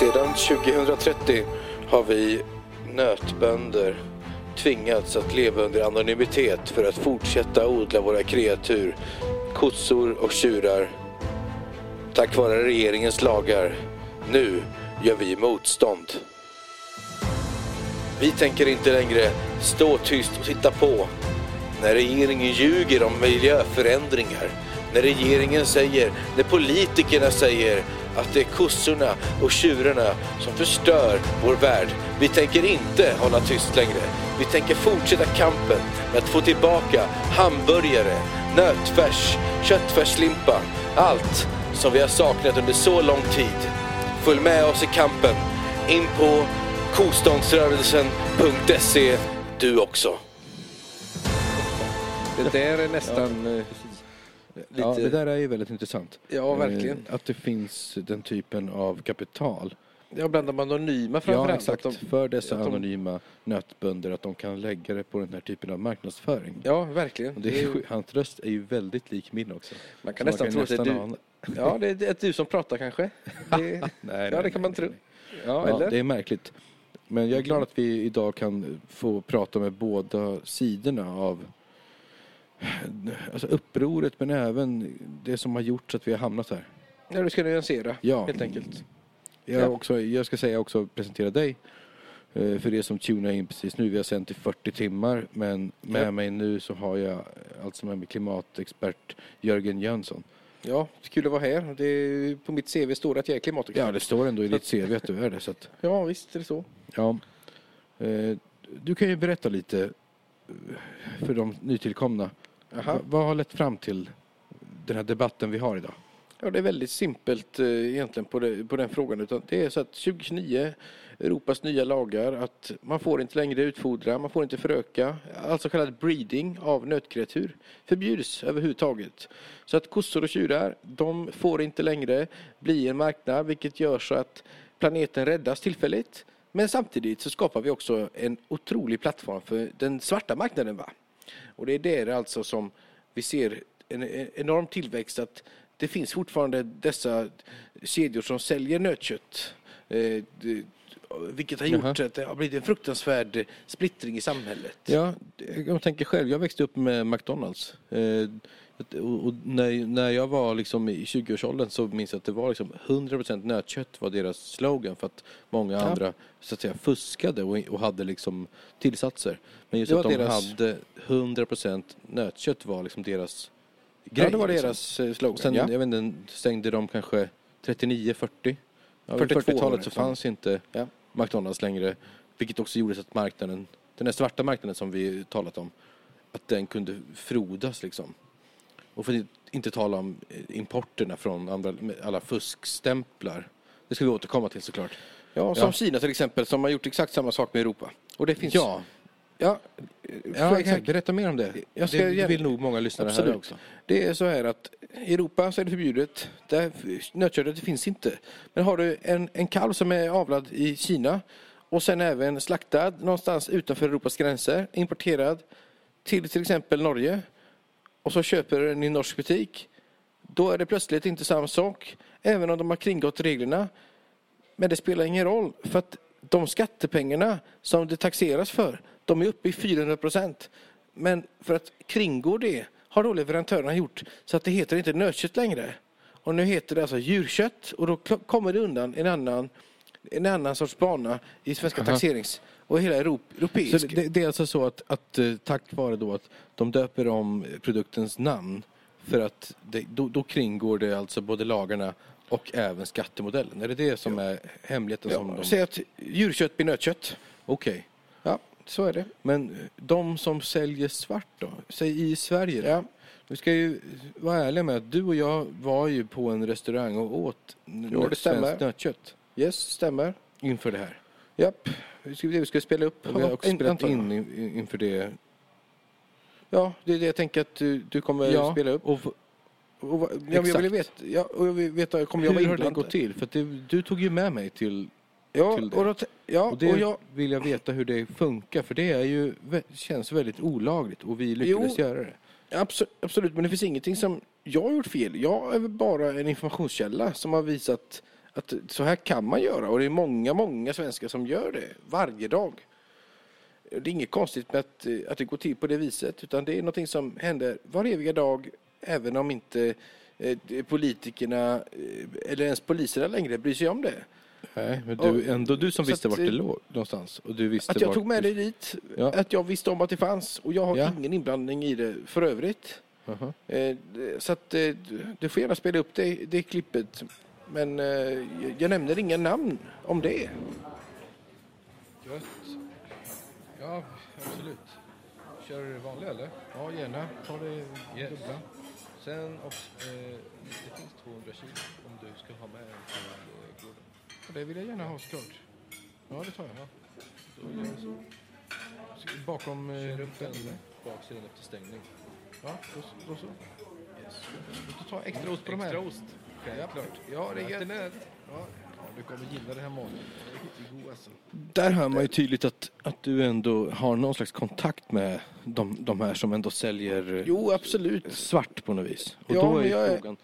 Sedan 2030 har vi nötbönder tvingats att leva under anonymitet för att fortsätta odla våra kreatur, kossor och tjurar. Tack vare regeringens lagar. Nu gör vi motstånd. Vi tänker inte längre stå tyst och titta på när regeringen ljuger om miljöförändringar. När regeringen säger, när politikerna säger att det är kossorna och tjurarna som förstör vår värld. Vi tänker inte hålla tyst längre. Vi tänker fortsätta kampen med att få tillbaka hamburgare, nötfärs, köttfärslimpa, allt som vi har saknat under så lång tid. Följ med oss i kampen. In på koståndsrörelsen.se du också. Det där är nästan... Eh, eh, Ja, lite- det där är ju väldigt intressant. Ja, verkligen. Eh, Att det finns den typen av kapital. Ja, bland de anonyma Ja, framförallt. exakt. att de- För dessa de- anonyma nötbönder, att de kan lägga det på den här typen av marknadsföring. Ja, verkligen. Och det är, hans röst är ju väldigt lik min också. Man kan Så nästan tro att det är du. ana- Ja, det är du som pratar kanske. Det, Nej, ja, det kan man tro. Ja, Ja, eller? det är märkligt. Men jag är glad att vi idag kan få prata med båda sidorna av alltså upproret men även det som har gjort så att vi har hamnat här. Ja, du ska nyansera, Ja. helt enkelt. Jag, Ja. också, jag ska säga också presentera dig. eh, För det som tunar in precis nu. Vi har sänt i 40 timmar. Men med Ja. mig nu så har jag alltså med mig klimatexpert Jörgen Jönsson. Ja, kul att vara här. Det är, på mitt CV står det att jag är klimatexpert. Ja, det står ändå i ditt CV att du är det. Så att, Ja, visst är det så. ja. Eh, Du kan ju berätta lite eh, för de nytillkomna. Jaha. Va- Vad har lett fram till den här debatten vi har idag? Ja, det är väldigt simpelt eh, egentligen på, det, på den frågan. Utan det är så att 2029, Europas nya lagar, att man får inte längre utfodra, man får inte föröka, alltså kallad breeding av nötkreatur, förbjuds överhuvudtaget. Så att kossor och tjurar, de får inte längre bli en marknad, vilket gör så att planeten räddas tillfälligt. Men samtidigt så skapar vi också en otrolig plattform för den svarta marknaden. Va? Och det är där alltså som vi ser en en enorm tillväxt att det finns fortfarande dessa kedjor som säljer nötkött. Eh, det- Vilket har gjort Jaha. att det har blivit en fruktansvärd splittring i samhället. Ja, jag tänker själv, jag växte upp med McDonalds. Eh, och och när, när jag var liksom i 20-årsåldern så minns jag att det var liksom 100% nötkött var deras slogan för att många Ja. andra så att säga fuskade och, och hade liksom tillsatser. Men just Det att de deras- hade 100% nötkött var liksom deras grej. Ja, det var liksom. deras eh, slogan. Sen, ja. jag vet inte, stängde de kanske 39-40? Ja, vid 42 var 40-talet det så som- fanns inte Ja. McDonalds längre. Vilket också gjorde så att marknaden, den här svarta marknaden som vi talat om, att den kunde frodas liksom. Och för att inte tala om eh, importerna från andra, alla fuskstämplar. Det ska vi återkomma till såklart. ja, som Ja. Kina till exempel som har gjort exakt samma sak med Europa. Och det finns... Ja, ja, ja exakt. Berätta mer om det. Jag ska det vill nog många lyssnare höra Absolut. också. Det är så här att i Europa så är det förbjudet. Där, nötköttet finns inte. Men har du en, en kalv som är avlad i Kina och sen även slaktad någonstans utanför Europas gränser, importerad till till exempel Norge och så köper du den i en norsk butik. Då är det plötsligt inte samma sak, även om de har kringgått reglerna. Men det spelar ingen roll, för att de skattepengarna som det taxeras för, de är uppe i 400 procent. Men för att kringgå det har då leverantörerna gjort så att det heter inte nötkött längre. Och nu heter det alltså djurkött och då kommer det undan en annan, en annan sorts bana i svenska Aha. taxerings och hela Europ, Så europeisk. det, det är alltså så att, att eh, tack vare då att de döper om produktens namn för att det, då, då kringgår det alltså både lagarna och även skattemodellen. Är det det som är hemligheten som ja, de... Säg att djurkött blir nötkött. Okej. Ja, så är det. Men de som säljer svart då? Säg i Sverige då? Ja. Vi ska ju vara ärliga med att du och jag var ju på en restaurang och åt Jo, svenskt nötkött Yes, stämmer. inför det här. Japp. Vi ska, vi ska spela upp. Och vi har också spelat in in- inför det. Ja, det är det jag tänker att du, du kommer spela upp. Och, Och, vad- ja, men jag Exakt. ville veta, ja, och jag vill veta, kommer jag hur vara har det inblandad? gått till? För att det, du tog ju med mig till Ja, till det? och, då, ja, Och och, det jag, vill jag veta hur det funkar för det är ju, vä- känns väldigt olagligt och vi lyckades Jo. göra det. absolut, absolut, men det finns ingenting som jag har gjort fel. Jag är väl bara en informationskälla som har visat Att så här kan man göra och det är många, många svenskar som gör det varje dag. Det är inget konstigt med att, att det går till på det viset utan det är någonting som händer var eviga dag även om inte eh, politikerna eh, eller ens poliserna längre bryr sig om det. Nej, men du, ändå du som visste att, vart det eh, låg någonstans. Och du visste Att jag vart tog med det dit, Ja. att jag visste om att det fanns och jag har Ja. ingen inblandning i det för övrigt. Aha. Eh, Så att eh, du får gärna spela upp det, det klippet. Men eh, jag- nämner inga namn om det. Gött. Ja, absolut. Kör du det vanliga eller? Ja, gärna. Ta det Yes. dubbla. Sen också, eh, det finns 200 kilo om du ska ha med en till eh, gården. Ja, Det vill jag gärna ha såklart. Ja, det tar jag. Då gör vi så. Bakom... eh, Kör upp den den. baksidan efter stängning. Ja, då, då så. Yes. Du tar extra ost på de här. Extra ost. Ja, klart. Ja, det är gött. Ja, du kommer gilla den här maten. Riktigt god alltså. Där hör man ju tydligt att, att du ändå har någon slags kontakt med de, de här som ändå säljer eh, Jo, absolut. svart på något vis. Och Ja, då är ju frågan,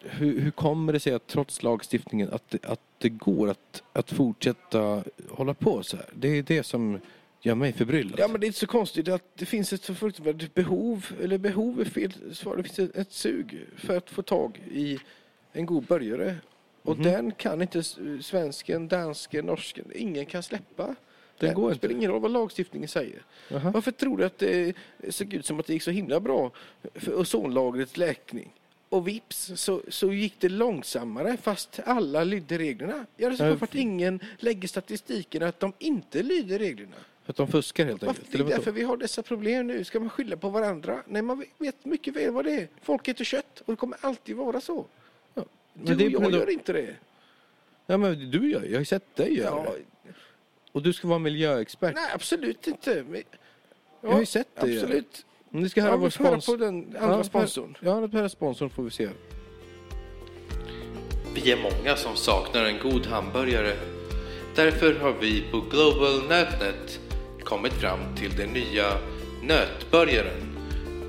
hur, hur kommer det sig att trots lagstiftningen att, det- att det går att, att fortsätta hålla på så här? Det är det som gör mig förbryllad. Ja, men det är inte så konstigt att det finns ett så fruktansvärt behov, eller behov är fel svar, det finns ett, ett sug för att få tag i en god burgare. Och Mhm. den kan inte svensken, dansken, norsken, ingen kan släppa. Den går det inte. spelar ingen roll vad lagstiftningen säger. Jaha. Varför tror du att det såg ut som att det gick så himla bra för ozonlagrets läkning? Och vips så, så gick det långsammare fast alla lydde reglerna. Ja, det är Ja, för att ingen lägger statistiken att de inte lyder reglerna. För att de fuskar helt enkelt? Det är därför vi har dessa problem nu. Ska man skylla på varandra? Nej, man vet mycket väl vad det är. Folk äter kött och det kommer alltid vara så. Ja, Du men det är och jag av- gör inte det. Ja, men du gör Jag har ju sett dig göra Ja, det. Och du ska vara miljöexpert. nej, absolut inte. Men, Jag har ju sett dig. Absolut. Men Ni ska höra Ja, vår sponsor. på den andra Ja, sponsorn. Ja, den här sponsorn får vi se. Vi är många som saknar en god hamburgare. Därför har vi på Global Nötnet kommit fram till den nya nötburgaren.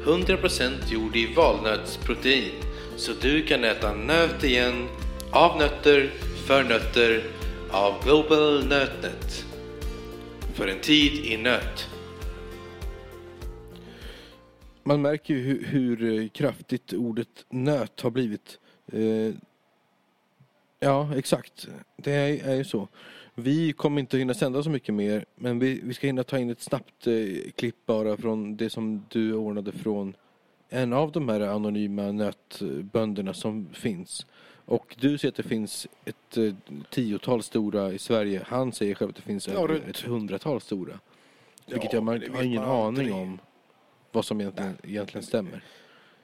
100% gjord i valnötsprotein. Så du kan äta nöt igen, av nötter, för nötter, av Global Nötnet. För en tid i nöt. Man märker ju hur, hur kraftigt ordet nöt har blivit. Eh, ja, exakt. Det är, är ju så. Vi kommer inte hinna sända så mycket mer, men vi, vi ska hinna ta in ett snabbt eh, klipp bara från det som du ordnade från en av de här anonyma nötbönderna som finns. Och du säger att det finns ett eh, tiotal stora i Sverige. Han säger själv att det finns Ja, runt. ett hundratal stora. Vilket Ja, jag man det har ingen man aning aldrig. om vad som egentligen, egentligen stämmer.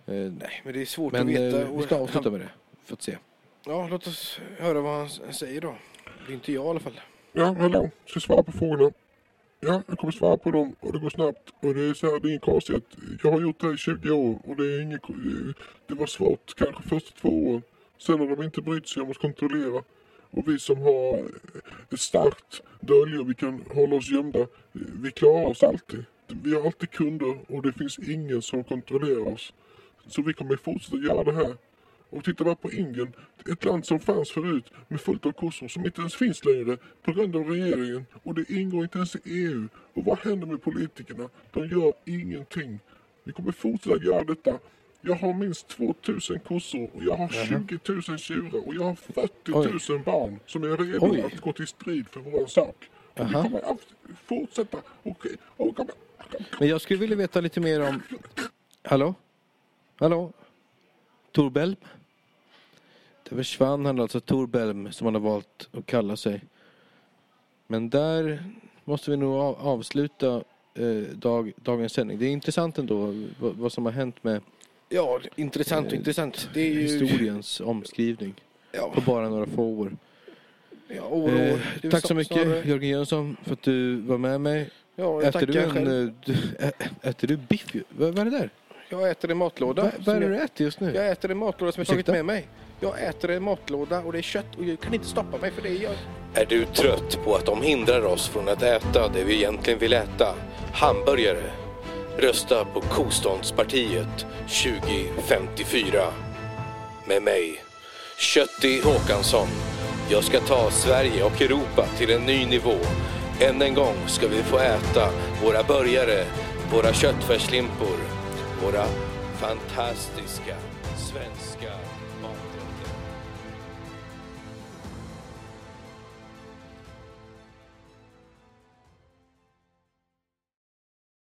Eh, Nej, men det är svårt men att veta. eh, vi ska avsluta med det. För att se. Ja, låt oss höra vad han säger då. Det är inte jag i alla fall. Ja, hallå. Ska svara på frågorna. Ja, jag kommer svara på dem och det går snabbt. Och det är så här, det är inget konstigt. Jag har gjort det här i 20 år och det är inget, eh, det var svårt kanske första två åren. Sen har de inte brytt sig om att kontrollera. Och vi som har eh, ett starkt dölje och vi kan hålla oss gömda, eh, vi klarar oss alltid. Vi har alltid kunder och det finns ingen som kontrollerar oss. Så vi kommer fortsätta göra det här. Och tittar man på Indien, ett land som fanns förut med fullt av kossor som inte ens finns längre på grund av regeringen. Och det ingår inte ens i EU. Och vad händer med politikerna? De gör ingenting. Vi kommer fortsätta göra detta. Jag har minst 2000 kossor och jag har 20 000 tjurar och jag har 40 000 barn som är redo Oj. att gå till strid för vår sak. Och vi kommer att fortsätta och, och kommer, Men jag skulle vilja veta lite mer om... Hallå? Hallå? Tor Det försvann han alltså, Tor Belm, som han har valt att kalla sig. Men där måste vi nog av- avsluta eh, dag, dagens sändning. Det är intressant ändå vad, vad som har hänt med Ja, intressant och Eh, intressant. Det är ju... historiens omskrivning Ja, på bara några få år. ja, år, år. Eh, tack så så- mycket snarare- Jörgen Jönsson för att du var med mig. Ja, Äter du, en, eh, du, ä, äter du biff? Vad, vad är det där? Jag äter en matlåda. Vad, är det du äter just nu? Jag äter en matlåda som jag tagit med mig. Jag äter en matlåda och det är kött och jag kan inte stoppa mig för det är jag. Är du trött på att de hindrar oss från att äta det vi egentligen vill äta? Hamburgare? Rösta på Koståndspartiet 2054. Med mig, Kötti Håkansson Jag ska ta Sverige och Europa till en ny nivå. Än en gång ska vi få äta våra burgare, våra köttfärslimpor, våra fantastiska svenska.